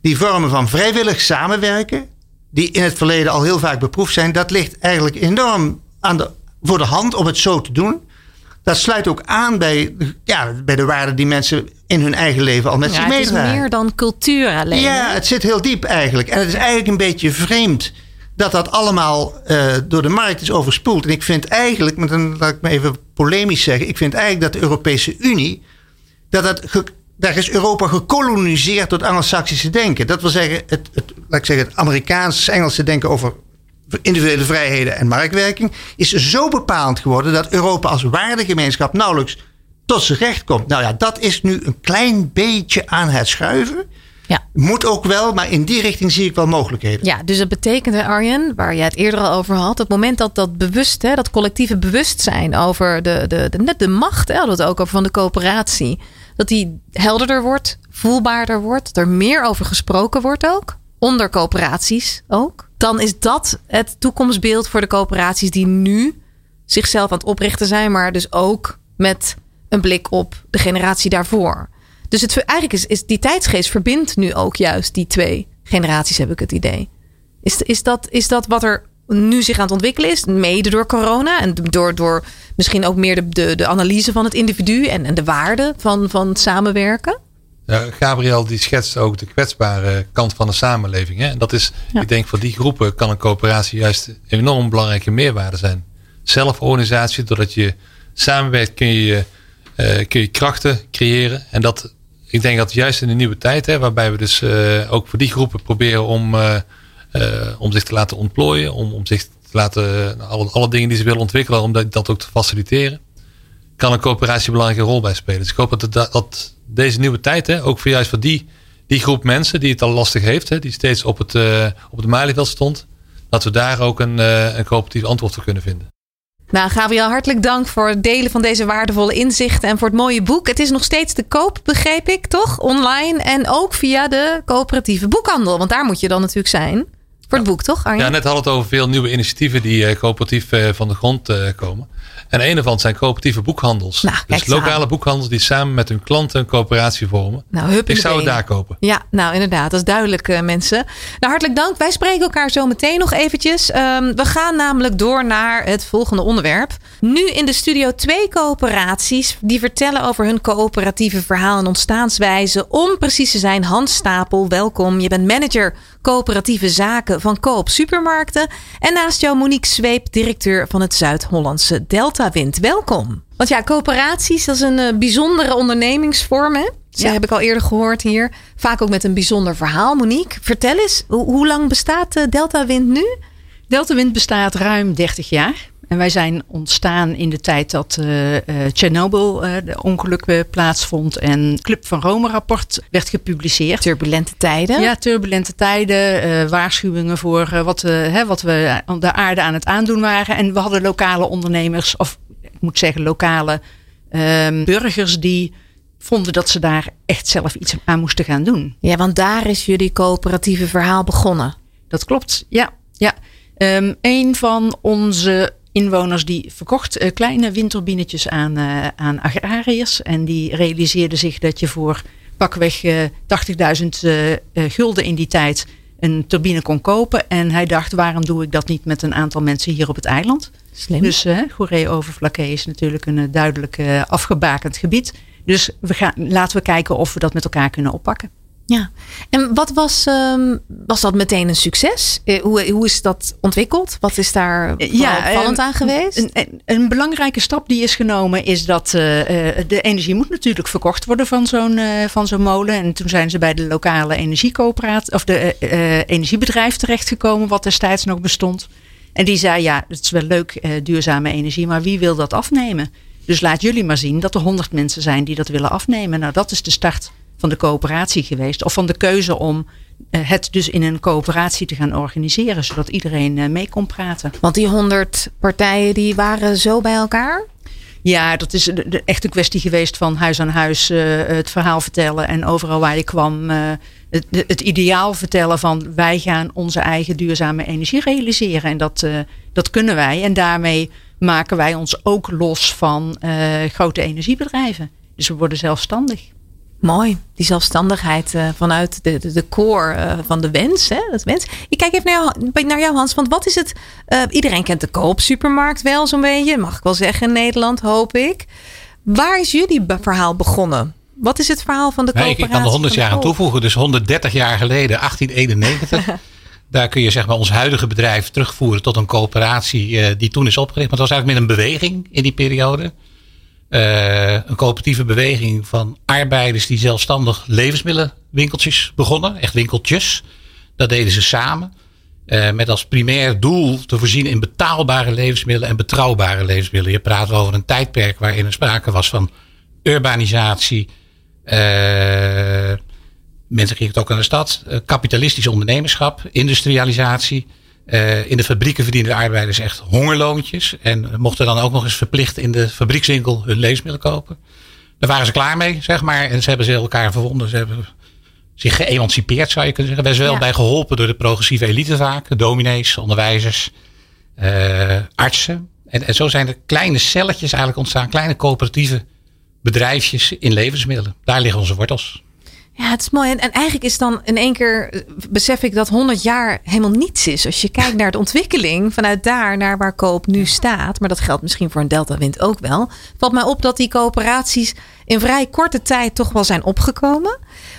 die vormen van vrijwillig samenwerken, die in het verleden al heel vaak beproefd zijn, dat ligt eigenlijk enorm aan de, voor de hand om het zo te doen dat sluit ook aan bij, ja, bij de waarden die mensen in hun eigen leven al met zich meedragen. Het is meer dan cultuur alleen. Ja, het zit heel diep eigenlijk. En het is eigenlijk een beetje vreemd dat dat allemaal uh, door de markt is overspoeld. En ik vind eigenlijk, maar dan laat ik me even polemisch zeggen. Ik vind eigenlijk dat de Europese Unie, dat dat daar is Europa gekoloniseerd door het Anglo-Saxische denken. Dat wil zeggen, het, het, laat ik zeggen, het Amerikaans-Engelse denken over individuele vrijheden en marktwerking is zo bepalend geworden dat Europa als waardegemeenschap nauwelijks tot zijn recht komt. Nou ja, dat is nu een klein beetje aan het schuiven. Ja. Moet ook wel, maar in die richting zie ik wel mogelijkheden. Ja, dus dat betekent, Arjen, waar je het eerder al over had, het moment dat dat bewust, hè, dat collectieve bewustzijn over de, de, de, net de macht, hè, het ook over van de coöperatie, dat die helderder wordt, voelbaarder wordt, er meer over gesproken wordt ook, onder coöperaties ook dan is dat het toekomstbeeld voor de coöperaties die nu zichzelf aan het oprichten zijn, maar dus ook met een blik op de generatie daarvoor. Dus het, eigenlijk is, is die tijdsgeest verbindt nu ook juist die twee generaties, heb ik het idee. Is, is, dat, is dat wat er nu zich aan het ontwikkelen is, mede door corona en door, door misschien ook meer de, de, de analyse van het individu en, en de waarde van, van samenwerken? Gabriel die schetst ook de kwetsbare kant van de samenleving. Hè? En dat is, ik denk voor die groepen kan een coöperatie juist een enorm belangrijke meerwaarde zijn. Zelforganisatie, doordat je samenwerkt kun je, uh, kun je krachten creëren. En dat, ik denk dat juist in de nieuwe tijd, hè, waarbij we dus uh, ook voor die groepen proberen om, uh, om zich te laten ontplooien, om, om zich te laten, alle, alle dingen die ze willen ontwikkelen, om dat, dat ook te faciliteren, kan een coöperatie een belangrijke rol bij spelen. Dus ik hoop dat, dat, dat deze nieuwe tijd, hè, ook voor juist voor die, die groep mensen die het al lastig heeft, hè, die steeds op het, op het Malieveld stond, dat we daar ook een, een coöperatief antwoord op kunnen vinden. Nou, Gabriel, hartelijk dank voor het delen van deze waardevolle inzichten en voor het mooie boek. Het is nog steeds te koop, begreep ik, toch? Online en ook via de coöperatieve boekhandel. Want daar moet je dan natuurlijk zijn. Voor het boek, toch? Arjen? Ja, net hadden het over veel nieuwe initiatieven die uh, coöperatief uh, van de grond uh, komen. En een ervan zijn coöperatieve boekhandels. Nou, dus lokale aan. boekhandels die samen met hun klanten een coöperatie vormen. Nou, hup Ik zou het daar kopen. Ja, nou inderdaad. Dat is duidelijk uh, mensen. Nou, hartelijk dank. Wij spreken elkaar zo meteen nog eventjes. Um, we gaan namelijk door naar het volgende onderwerp. Nu in de studio twee coöperaties. Die vertellen over hun coöperatieve verhaal en ontstaanswijze. Om precies te zijn, Hans Stapel, welkom. Je bent manager coöperatieve zaken van Coop Supermarkten. En naast jou Monique Zweep, directeur van het Zuid-Hollandse Delta Wind. Welkom. Want ja, coöperaties, dat is een uh, bijzondere ondernemingsvorm. Hè? Dat ja. heb ik al eerder gehoord hier. Vaak ook met een bijzonder verhaal. Monique, vertel eens, hoe, hoe lang bestaat uh, Delta Wind nu? Delta Wind bestaat ruim 30 jaar. En wij zijn ontstaan in de tijd dat uh, uh, Chernobyl uh, de ongeluk plaatsvond en Club van Rome rapport werd gepubliceerd. Turbulente tijden. Ja, turbulente tijden. waarschuwingen voor wat, hè, wat we de aarde aan het aandoen waren. En we hadden lokale ondernemers, of ik moet zeggen lokale ehm, burgers die vonden dat ze daar echt zelf iets aan moesten gaan doen. Ja, want daar is jullie coöperatieve verhaal begonnen. Dat klopt, ja. ja. Um, een van onze inwoners die verkocht uh, kleine windturbinetjes aan, uh, aan agrariërs. En die realiseerden zich dat je voor pakweg uh, 80.000 gulden in die tijd een turbine kon kopen. En hij dacht, waarom doe ik dat niet met een aantal mensen hier op het eiland? Slim. Dus uh, Goeree-Overflakkee is natuurlijk een duidelijk afgebakend gebied. Dus we gaan, laten we kijken of we dat met elkaar kunnen oppakken. Ja, en wat was, um, was dat meteen een succes? Eh, hoe, hoe is dat ontwikkeld? Wat is daar ja, opvallend um, aan geweest? Een, een, een, belangrijke stap die is genomen is dat uh, de energie moet natuurlijk verkocht worden van zo'n uh, van zo'n molen. En toen zijn ze bij de lokale energiecoöperatie of de energiebedrijf terechtgekomen, wat destijds nog bestond. En die zei: Ja, het is wel leuk, duurzame energie, maar wie wil dat afnemen? Dus laat jullie maar zien dat er honderd mensen zijn die dat willen afnemen. Nou, dat is de start van de coöperatie geweest. Of van de keuze om uh, het dus in een coöperatie te gaan organiseren. Zodat iedereen uh, mee kon praten. Want die honderd partijen die waren zo bij elkaar? Ja, dat is de echte kwestie geweest van huis aan huis uh, het verhaal vertellen. En overal waar je kwam het, het, ideaal vertellen van wij gaan onze eigen duurzame energie realiseren. En dat, dat kunnen wij. En daarmee maken wij ons ook los van grote energiebedrijven. Dus we worden zelfstandig. Mooi, die zelfstandigheid uh, vanuit de, de, de core uh, van de wens, hè, dat wens. Ik kijk even naar jou, naar jou Hans, want wat is het? Uh, iedereen kent de koopsupermarkt wel zo'n beetje, mag ik wel zeggen in Nederland, hoop ik. Waar is jullie verhaal begonnen? Wat is het verhaal van de nee, coöperatie? Ik kan er 100 jaar aan toevoegen, dus 130 jaar geleden, 1891. Daar kun je zeg maar ons huidige bedrijf terugvoeren tot een coöperatie die toen is opgericht. Maar het was eigenlijk meer een beweging in die periode. Uh, een coöperatieve beweging van arbeiders die zelfstandig levensmiddelenwinkeltjes begonnen. Echt winkeltjes. Dat deden ze samen. Uh, met als primair doel te voorzien in betaalbare levensmiddelen en betrouwbare levensmiddelen. Je praat over een tijdperk waarin er sprake was van urbanisatie. Uh, mensen gingen het ook aan de stad. kapitalistisch ondernemerschap, industrialisatie. Uh, in de fabrieken verdienen de arbeiders echt hongerloontjes. En mochten dan ook nog eens verplicht in de fabriekswinkel hun levensmiddelen kopen. Daar waren ze klaar mee, zeg maar. En ze hebben ze elkaar verwonden. Ze hebben zich geëmancipeerd, zou je kunnen zeggen. Wij zijn wel ja. bij geholpen door de progressieve elite vaak. Dominees, onderwijzers, uh, artsen. En, en zo zijn er kleine celletjes eigenlijk ontstaan. Kleine coöperatieve bedrijfjes in levensmiddelen. Daar liggen onze wortels. Ja, het is mooi. En, en eigenlijk is dan in één keer, eh, besef ik dat 100 jaar helemaal niets is. Als je kijkt naar de ontwikkeling vanuit daar naar waar Koop nu staat. Maar dat geldt misschien voor een Delta Wind ook wel. Valt mij op dat die coöperaties in vrij korte tijd toch wel zijn opgekomen.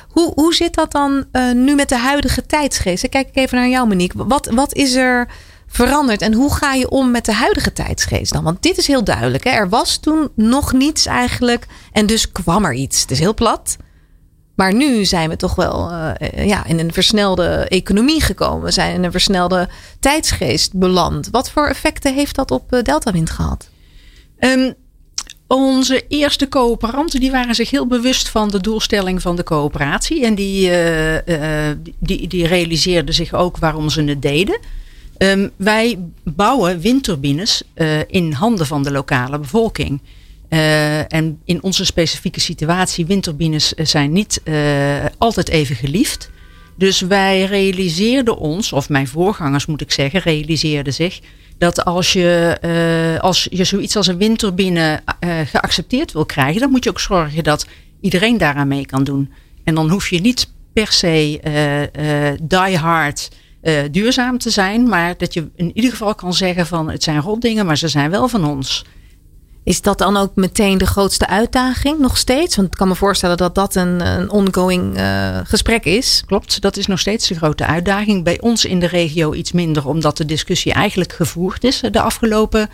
Hoe, hoe zit dat dan uh, nu met de huidige tijdsgeest? Kijk ik even naar jou, Monique. Wat, wat is er veranderd en hoe ga je om met de huidige tijdsgeest dan? Want dit is heel duidelijk. Hè? Er was toen nog niets eigenlijk en dus kwam er iets. Het is heel plat. Maar nu zijn we toch wel uh, ja, in een versnelde economie gekomen. We zijn in een versnelde tijdsgeest beland. Wat voor effecten heeft dat op uh, Deltawind gehad? Um, onze eerste coöperanten die waren zich heel bewust van de doelstelling van de coöperatie. En die, die, die realiseerden zich ook waarom ze het deden. Um, wij bouwen windturbines in handen van de lokale bevolking. Uh, en in onze specifieke situatie, windturbines zijn niet uh, altijd even geliefd. Dus wij realiseerden ons, of mijn voorgangers moet ik zeggen, realiseerden zich dat als je, als je zoiets als een windturbine geaccepteerd wil krijgen, dan moet je ook zorgen dat iedereen daaraan mee kan doen. En dan hoef je niet per se die hard duurzaam te zijn, maar dat je in ieder geval kan zeggen van het zijn rotdingen, maar ze zijn wel van ons. Is dat dan ook meteen de grootste uitdaging nog steeds? Want ik kan me voorstellen dat dat een, een ongoing uh, gesprek is. Klopt, dat is nog steeds de grote uitdaging. Bij ons in de regio iets minder, omdat de discussie eigenlijk gevoerd is de afgelopen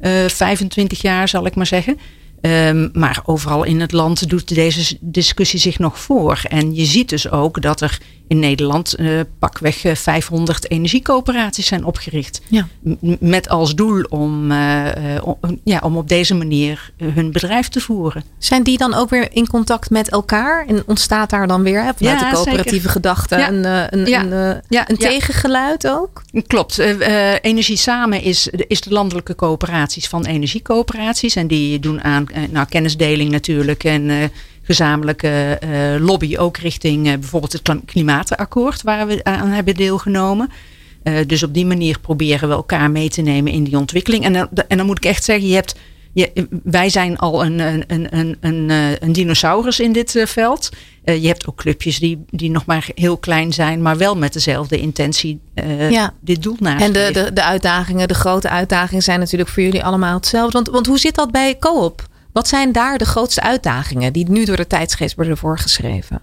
uh, eh, 25 jaar, zal ik maar zeggen. Um, maar overal in het land doet deze discussie zich nog voor. En je ziet dus ook dat er in Nederland uh, pakweg 500 eh, energiecoöperaties zijn opgericht. Ja. Met als doel om, uh, om, ja, om op deze manier hun bedrijf te voeren. Zijn die dan ook weer in contact met elkaar? En ontstaat daar dan weer vanuit ja, de coöperatieve zeker. gedachte ja. een, een, ja. een, een tegengeluid ook? Klopt. Energie Samen is, is de landelijke coöperaties van energiecoöperaties. En die doen aan nou, kennisdeling natuurlijk en gezamenlijke uh, lobby ook richting uh, bijvoorbeeld het klimaatakkoord waar we aan hebben deelgenomen. Uh, dus op die manier proberen we elkaar mee te nemen in die ontwikkeling. En, en dan moet ik echt zeggen, je hebt, wij zijn al een, een, een, een, een dinosaurus in dit veld. je hebt ook clubjes die, die nog maar heel klein zijn, maar wel met dezelfde intentie ja. dit doel na. En de, de, de uitdagingen, de grote uitdagingen zijn natuurlijk voor jullie allemaal hetzelfde. Want, want hoe zit dat bij Coop? Wat zijn daar de grootste uitdagingen die nu door de tijdsgeest worden voorgeschreven?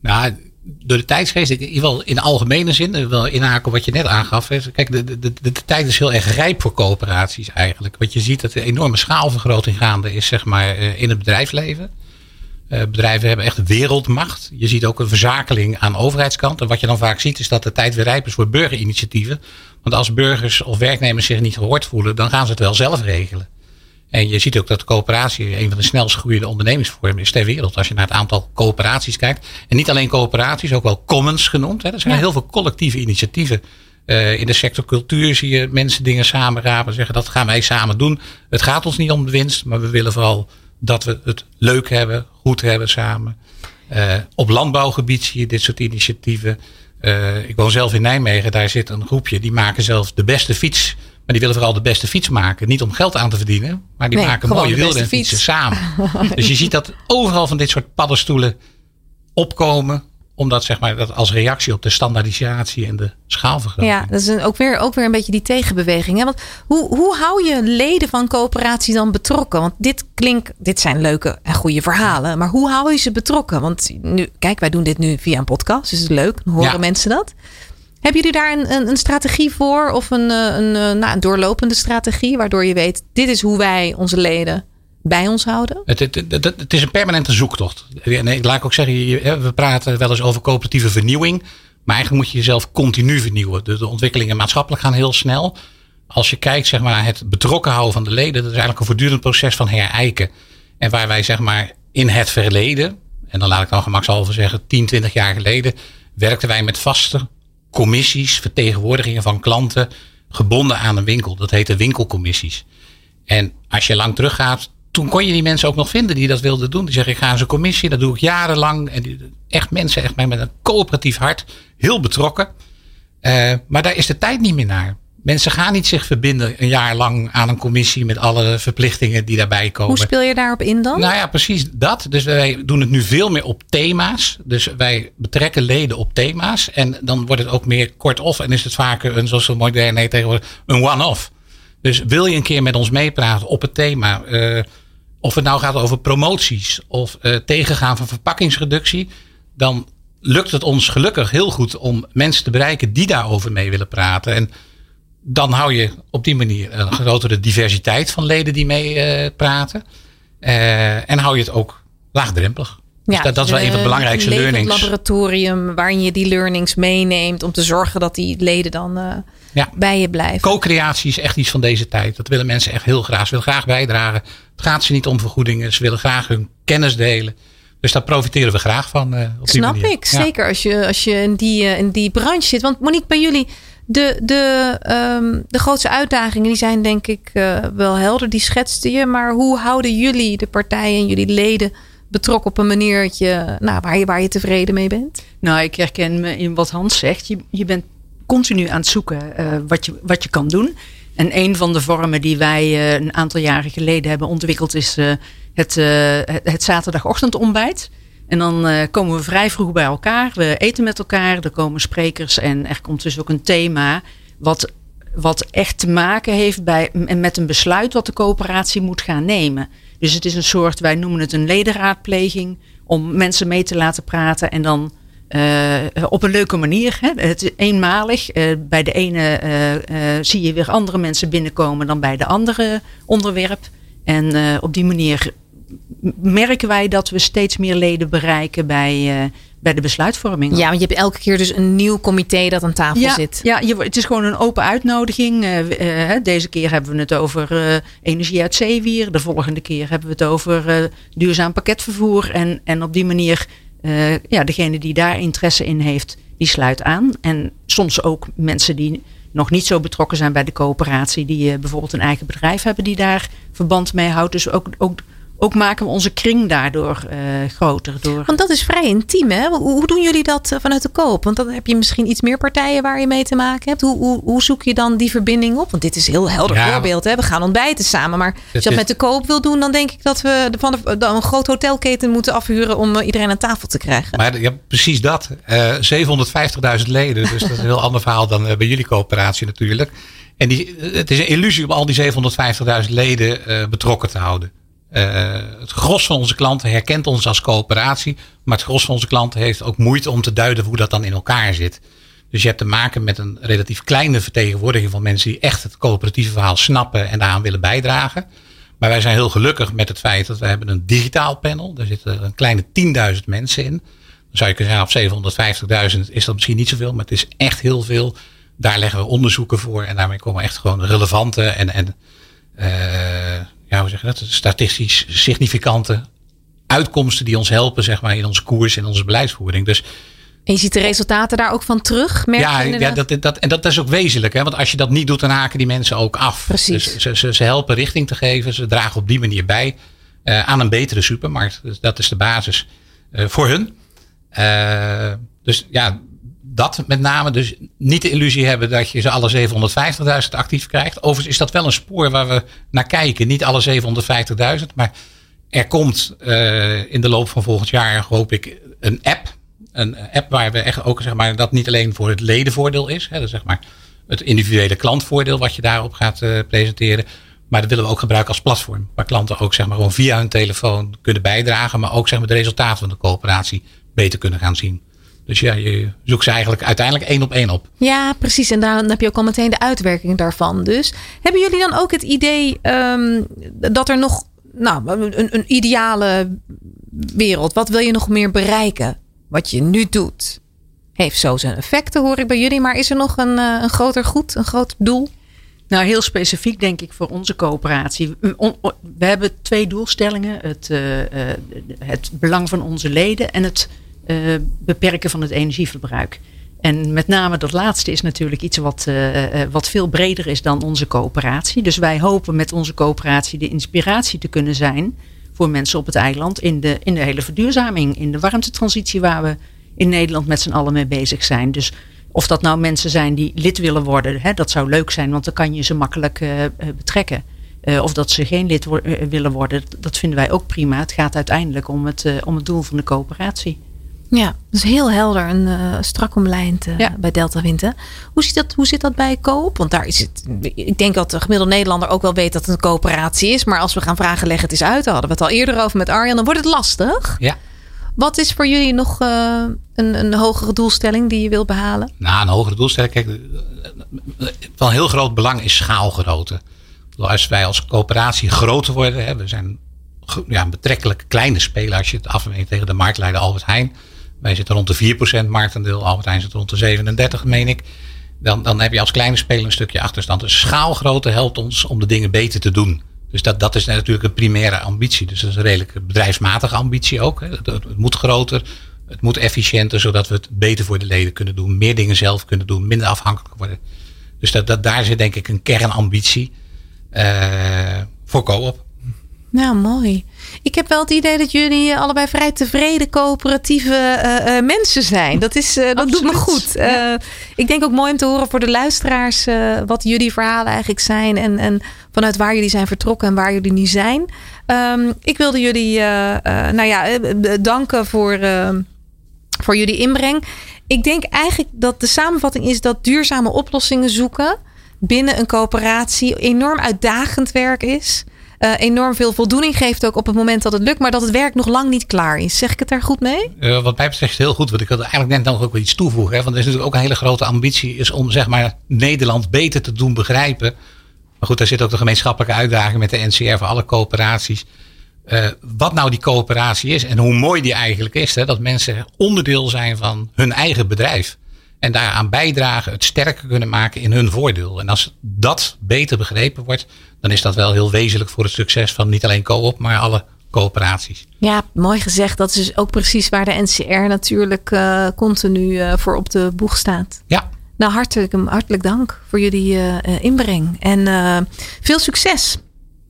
Nou, door de tijdsgeest, in ieder geval in algemene zin, wel inhaken wat je net aangaf. Kijk, de, de, de, tijd is heel erg rijp voor coöperaties eigenlijk. Want je ziet dat er enorme schaalvergroting gaande is, zeg maar, eh, in het bedrijfsleven. Uh, bedrijven hebben echt wereldmacht. Je ziet ook een verzakeling aan overheidskant. En wat je dan vaak ziet, is dat de tijd weer rijp is voor burgerinitiatieven. Want als burgers of werknemers zich niet gehoord voelen, dan gaan ze het wel zelf regelen. En je ziet ook dat de coöperatie een van de snelst groeiende ondernemingsvormen is ter wereld. Als je naar het aantal coöperaties kijkt. En niet alleen coöperaties, ook wel commons genoemd. Hè. Er zijn heel veel collectieve initiatieven. Uh, in de sector cultuur zie je mensen dingen samenrapen. Zeggen dat gaan wij samen doen. Het gaat ons niet om de winst, maar we willen vooral dat we het leuk hebben, goed hebben samen. Uh, op landbouwgebied zie je dit soort initiatieven. Uh, ik woon zelf in Nijmegen, daar zit een groepje die maken zelf de beste fiets maar die willen vooral de beste fiets maken. Niet om geld aan te verdienen. Maar die maken mooie wielrenfietsen samen. dus je ziet dat overal van dit soort paddenstoelen opkomen omdat zeg maar dat als reactie op de standaardisatie en de schaalvergroting. Ja, dat is een, ook, weer, ook weer een beetje die tegenbeweging. Hè? Want hoe, hoe hou je leden van coöperaties dan betrokken? Want dit klinkt, dit zijn leuke en goede verhalen. Maar hoe hou je ze betrokken? Want nu, kijk, wij doen dit nu via een podcast. Dus het is leuk. Horen mensen dat. Hebben jullie daar een, een, een, strategie voor of een, eh, een, eh, nou, een doorlopende strategie waardoor je weet, dit is hoe wij onze leden bij ons houden? Het, het, het, is een permanente zoektocht. Nee, laat ik ook zeggen, we praten wel eens over coöperatieve vernieuwing. Maar eigenlijk moet je jezelf continu vernieuwen. De, de ontwikkelingen maatschappelijk gaan heel snel. Als je kijkt zeg maar, naar het betrokken houden van de leden, dat is eigenlijk een voortdurend proces van herijken. En waar wij zeg maar, in het verleden, en dan laat ik dan gemakshalve zeggen 10, 20 jaar geleden, werkten wij met vaste commissies, vertegenwoordigingen van klanten, gebonden aan een winkel. Dat heette winkelcommissies. En als je lang teruggaat, toen kon je die mensen ook nog vinden die dat wilden doen. Die zeggen, ik ga aan zo'n commissie, dat doe ik jarenlang. En echt mensen echt met een coöperatief hart, heel betrokken. Uh, maar daar is de tijd niet meer naar. Mensen gaan niet zich verbinden een jaar lang aan een commissie met alle verplichtingen die daarbij komen. Hoe speel je daarop in dan? Nou ja, precies dat. Dus wij doen het nu veel meer op thema's. Dus wij betrekken leden op thema's. En dan wordt het ook meer kort-off. En is het vaker een, zoals zo modern heet tegenwoordig, een one-off. Dus wil je een keer met ons meepraten op het thema. Uh, of het nou gaat over promoties of uh, tegengaan van verpakkingsreductie. Dan lukt het ons gelukkig heel goed om mensen te bereiken die daarover mee willen praten. En dan hou je op die manier een grotere diversiteit van leden die mee uh, praten. Uh, en hou je het ook laagdrempelig. Dus ja, dat, dat is wel een van de belangrijkste een learnings. Een laboratorium waarin je die learnings meeneemt om te zorgen dat die leden dan uh, ja. bij je blijven. Co-creatie is echt iets van deze tijd. Dat willen mensen echt heel graag. Ze willen graag bijdragen. Het gaat ze niet om vergoedingen. Ze willen graag hun kennis delen. Dus daar profiteren we graag van. Uh, op Snap die ik. Ja. Zeker als je, als je in, die, uh, in die branche zit. Want Monique, bij jullie, de, de, um, de grootste uitdagingen die zijn denk ik uh, wel helder. Die schetste je. Maar hoe houden jullie, de partijen en jullie leden, betrokken op een maniertje nou, waar, je, waar je tevreden mee bent? Nou, ik herken me in wat Hans zegt. Je, je bent continu aan het zoeken wat, je, wat je kan doen. En een van de vormen die wij een aantal jaren geleden hebben ontwikkeld is het, uh, het zaterdagochtendontbijt. En dan uh, komen we vrij vroeg bij elkaar. We eten met elkaar. Er komen sprekers. En er komt dus ook een thema. Wat, wat echt te maken heeft bij, met een besluit wat de coöperatie moet gaan nemen. Dus het is een soort, wij noemen het een ledenraadpleging. Om mensen mee te laten praten. En dan uh, op een leuke manier. Hè. Het is eenmalig. Uh, bij de ene zie je weer andere mensen binnenkomen dan bij de andere onderwerp. En op die manier merken wij dat we steeds meer leden bereiken bij, uh, bij de besluitvorming. Ja, want je hebt elke keer dus een nieuw comité dat aan tafel ja, zit. Ja, je, het is gewoon een open uitnodiging. Uh, uh, deze keer hebben we het over energie uit zeewier. De volgende keer hebben we het over duurzaam pakketvervoer. En, en op die manier, ja, degene die daar interesse in heeft, die sluit aan. En soms ook mensen die nog niet zo betrokken zijn bij de coöperatie, die bijvoorbeeld een eigen bedrijf hebben die daar verband mee houdt. Dus ook, ook ook maken we onze kring daardoor uh, groter. Door... Want dat is vrij intiem, hè? Hoe, hoe, doen jullie dat eh, vanuit de koop? Want dan heb je misschien iets meer partijen waar je mee te maken hebt. Hoe, hoe, hoe zoek je dan die verbinding op? Want dit is een heel helder ja, voorbeeld. Hè? We gaan ontbijten samen. Maar als je dat met de koop wil doen, dan denk ik dat we van de, dan een groot hotelketen moeten afhuren om uh, iedereen aan tafel te krijgen. Maar ja, precies dat. 750.000 leden. Dus dat is een heel ander verhaal dan bij jullie coöperatie natuurlijk. En die, het is een illusie om al die 750.000 leden betrokken te houden. Uh, het gros van onze klanten herkent ons als coöperatie. Maar het gros van onze klanten heeft ook moeite om te duiden hoe dat dan in elkaar zit. Dus je hebt te maken met een relatief kleine vertegenwoordiging van mensen die echt het coöperatieve verhaal snappen en daaraan willen bijdragen. Maar wij zijn heel gelukkig met het feit dat we hebben een digitaal panel. Daar zitten een kleine 10.000 mensen in. Dan zou je kunnen zeggen op 750.000 is dat misschien niet zoveel, maar het is echt heel veel. Daar leggen we onderzoeken voor en daarmee komen echt gewoon relevante en, en uh, ja, hoe zeg je dat? Statistisch significante uitkomsten die ons helpen, zeg maar, in onze koers en onze beleidsvoering. Dus en je ziet de resultaten daar ook van terug? Merk ja, ja dat, dat, en dat is ook wezenlijk. Hè? Want als je dat niet doet, dan haken die mensen ook af. Precies. Dus ze, ze, ze helpen richting te geven. Ze dragen op die manier bij uh, aan een betere supermarkt. Dus dat is de basis uh, voor hun. Uh, dus ja, dat met name. Dus niet de illusie hebben dat je ze alle 750.000 actief krijgt. Overigens is dat wel een spoor waar we naar kijken. Niet alle 750.000, maar er komt uh, in de loop van volgend jaar, hoop ik, een app. Een app waar we echt ook, zeg maar, dat niet alleen voor het ledenvoordeel is. Hè, zeg maar het individuele klantvoordeel wat je daarop gaat uh, presenteren. Maar dat willen we ook gebruiken als platform. Waar klanten ook zeg maar, gewoon via hun telefoon kunnen bijdragen. Maar ook zeg maar, de resultaten van de coöperatie beter kunnen gaan zien. Dus ja, je zoekt ze eigenlijk uiteindelijk één op één op. Ja, precies. En dan heb je ook al meteen de uitwerking daarvan. Dus hebben jullie dan ook het idee um, dat er nog nou, een, een ideale wereld, wat wil je nog meer bereiken? Wat je nu doet, heeft zo zijn effecten, hoor ik bij jullie. Maar is er nog een, uh, een groter goed, een groot doel? Nou, heel specifiek denk ik voor onze coöperatie. We hebben twee doelstellingen: het, uh, uh, het belang van onze leden en het uh, beperken van het energieverbruik. En met name dat laatste is natuurlijk iets wat, uh, wat veel breder is dan onze coöperatie. Dus wij hopen met onze coöperatie de inspiratie te kunnen zijn voor mensen op het eiland in de, in de hele verduurzaming, in de warmtetransitie waar we in Nederland met z'n allen mee bezig zijn. Dus Of dat nou mensen zijn die lid willen worden, hè, dat zou leuk zijn, want dan kan je ze makkelijk betrekken. Of dat ze geen lid willen worden, dat vinden wij ook prima. Het gaat uiteindelijk om het, om het doel van de coöperatie. Ja, dus heel helder en uh, strak omlijnd uh, bij Delta Winten. Hoe zit, dat, hoe zit dat bij Koop? Want daar is het. Ik denk dat de gemiddelde Nederlander ook wel weet dat het een coöperatie is. Maar als we gaan vragen, leg het eens uit. Daar hadden we het al eerder over met Arjan. Dan wordt het lastig. Ja. Wat is voor jullie nog uh, een, een hogere doelstelling die je wil behalen? Nou, een hogere doelstelling. Kijk, van heel groot belang is schaalgrootte. Als wij als coöperatie groter worden, hè, we zijn ja, een betrekkelijk kleine speler als je het afmeet tegen de marktleider Albert Heijn. Wij zitten rond de 4% marktendeel. Albert Heijn zit rond de 37, meen ik. Dan, dan heb je als kleine speler een stukje achterstand. De schaalgrootte helpt ons om de dingen beter te doen. Dus dat, dat is natuurlijk een primaire ambitie. Dus dat is een redelijk bedrijfsmatige ambitie ook. Het, het moet groter, het moet efficiënter, zodat we het beter voor de leden kunnen doen. Meer dingen zelf kunnen doen, minder afhankelijk worden. Dus dat, dat, daar zit denk ik een kernambitie uh, voor co-op. Nou, mooi. Ik heb wel het idee dat jullie eh, allebei vrij tevreden coöperatieve uh, uh, mensen zijn. Dat, is, uh, dat doet me goed. Ja. ik denk ook mooi om te horen voor de luisteraars wat jullie verhalen eigenlijk zijn. En, en vanuit waar jullie zijn vertrokken en waar jullie nu zijn. Um, ik wilde jullie nou ja, danken voor, voor jullie inbreng. Ik denk eigenlijk dat de samenvatting is dat duurzame oplossingen zoeken binnen een coöperatie enorm uitdagend werk is uh, enorm veel voldoening geeft ook op het moment dat het lukt, maar dat het werk nog lang niet klaar is. Zeg ik het daar goed mee? Uh, wat mij betreft heel goed, want ik wilde eigenlijk net nog ook wel iets toevoegen. Hè? Want er is natuurlijk ook een hele grote ambitie is om zeg maar, Nederland beter te doen begrijpen. Maar goed, daar zit ook de gemeenschappelijke uitdaging met de NCR voor alle coöperaties. Uh, wat nou die coöperatie is en hoe mooi die eigenlijk is. Hè? Dat mensen onderdeel zijn van hun eigen bedrijf. En daaraan bijdragen, het sterker kunnen maken in hun voordeel. En als dat beter begrepen wordt, dan is dat wel heel wezenlijk voor het succes van niet alleen co-op, maar alle coöperaties. Ja, mooi gezegd. Dat is dus ook precies waar de NCR natuurlijk uh, continu uh, voor op de boeg staat. Ja. Nou, hartelijk, hartelijk dank voor jullie uh, inbreng. En veel succes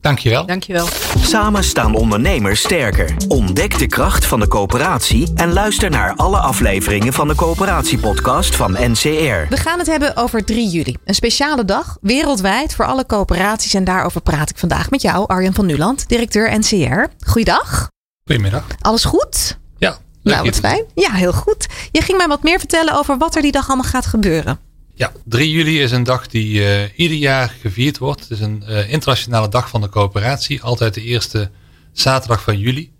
Dankjewel. Dankjewel. Samen staan ondernemers sterker. Ontdek de kracht van de coöperatie en luister naar alle afleveringen van de coöperatiepodcast van NCR. We gaan het hebben over 3 juli. Een speciale dag, wereldwijd voor alle coöperaties. En daarover praat ik vandaag met jou, Arjen van Nuland, directeur NCR. Goeiedag. Goedemiddag. Alles goed? Ja. Nou, wat fijn. Ja, heel goed. Je ging mij wat meer vertellen over wat er die dag allemaal gaat gebeuren. Ja, 3 juli is een dag die uh, ieder jaar gevierd wordt. Het is een uh, internationale dag van de coöperatie. Altijd de eerste zaterdag van juli.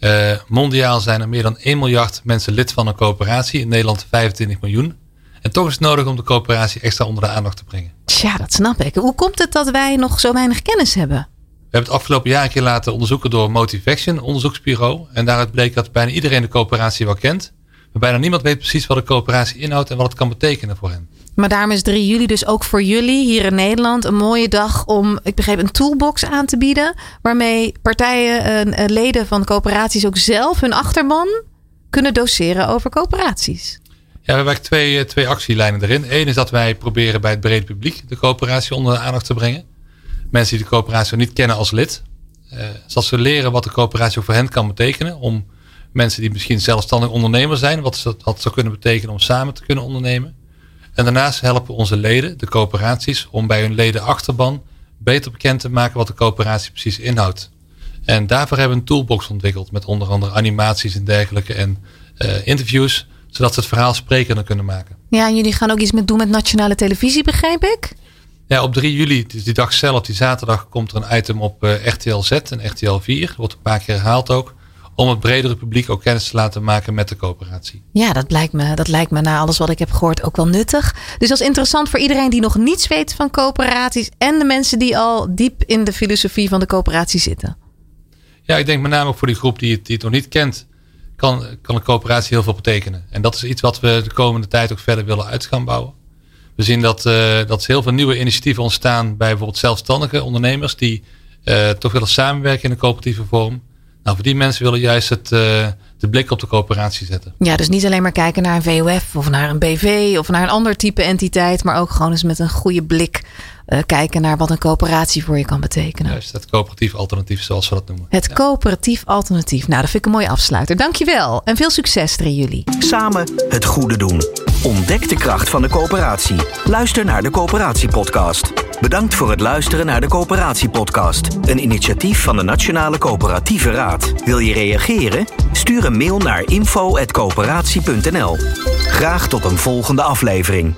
Uh, mondiaal zijn er meer dan 1 miljard mensen lid van een coöperatie. In Nederland 25 miljoen. En toch is het nodig om de coöperatie extra onder de aandacht te brengen. Tja, dat snap ik. Hoe komt het dat wij nog zo weinig kennis hebben? We hebben het afgelopen jaar een keer laten onderzoeken door Motivaction, onderzoeksbureau. En daaruit bleek dat bijna iedereen de coöperatie wel kent. Maar bijna niemand weet precies wat de coöperatie inhoudt en wat het kan betekenen voor hen. Maar daarom is 3 juli dus ook voor jullie hier in Nederland een mooie dag om, ik begreep, een toolbox aan te bieden. Waarmee partijen en leden van coöperaties ook zelf hun achterban kunnen doseren over coöperaties. Ja, we hebben twee, twee actielijnen erin. Eén is dat wij proberen bij het brede publiek de coöperatie onder de aandacht te brengen. Mensen die de coöperatie niet kennen als lid. Zodat ze leren wat de coöperatie voor hen kan betekenen. Om mensen die misschien zelfstandig ondernemer zijn, wat dat zou kunnen betekenen om samen te kunnen ondernemen. En daarnaast helpen onze leden, de coöperaties, om bij hun leden achterban beter bekend te maken wat de coöperatie precies inhoudt. En daarvoor hebben we een toolbox ontwikkeld met onder andere animaties en dergelijke en uh, interviews, zodat ze het verhaal sprekender kunnen maken. Ja, en jullie gaan ook iets met doen met nationale televisie, begrijp ik? Ja, op 3 juli, dus die dag zelf, die zaterdag, komt er een item op uh, RTL Z en RTL 4. Wordt een paar keer herhaald ook om het bredere publiek ook kennis te laten maken met de coöperatie. Ja, dat lijkt me, dat lijkt me na alles wat ik heb gehoord ook wel nuttig. Dus dat is interessant voor iedereen die nog niets weet van coöperaties en de mensen die al diep in de filosofie van de coöperatie zitten. Ja, ik denk met name ook voor die groep die het, die het nog niet kent, kan, kan een coöperatie heel veel betekenen. En dat is iets wat we de komende tijd ook verder willen uit gaan bouwen. We zien dat, uh, dat er heel veel nieuwe initiatieven ontstaan bij bijvoorbeeld zelfstandige ondernemers die uh, toch willen samenwerken in een coöperatieve vorm. Nou, voor die mensen willen juist het, uh, de blik op de coöperatie zetten. Ja, dus niet alleen maar kijken naar een VOF of naar een BV of naar een ander type entiteit, maar ook gewoon eens met een goede blik eh, kijken naar wat een coöperatie voor je kan betekenen. Juist, het coöperatief alternatief zoals we dat noemen. Het coöperatief alternatief. Nou, dat vind ik een mooie afsluiter. Dankjewel en veel succes erin jullie. Samen het goede doen. Ontdek de kracht van de coöperatie. Luister naar de Coöperatie Podcast. Bedankt voor het luisteren naar de Coöperatie Podcast, een initiatief van de Nationale Coöperatieve Raad. Wil je reageren? Stuur een mail naar info@coöperatie.nl. Graag tot een volgende aflevering.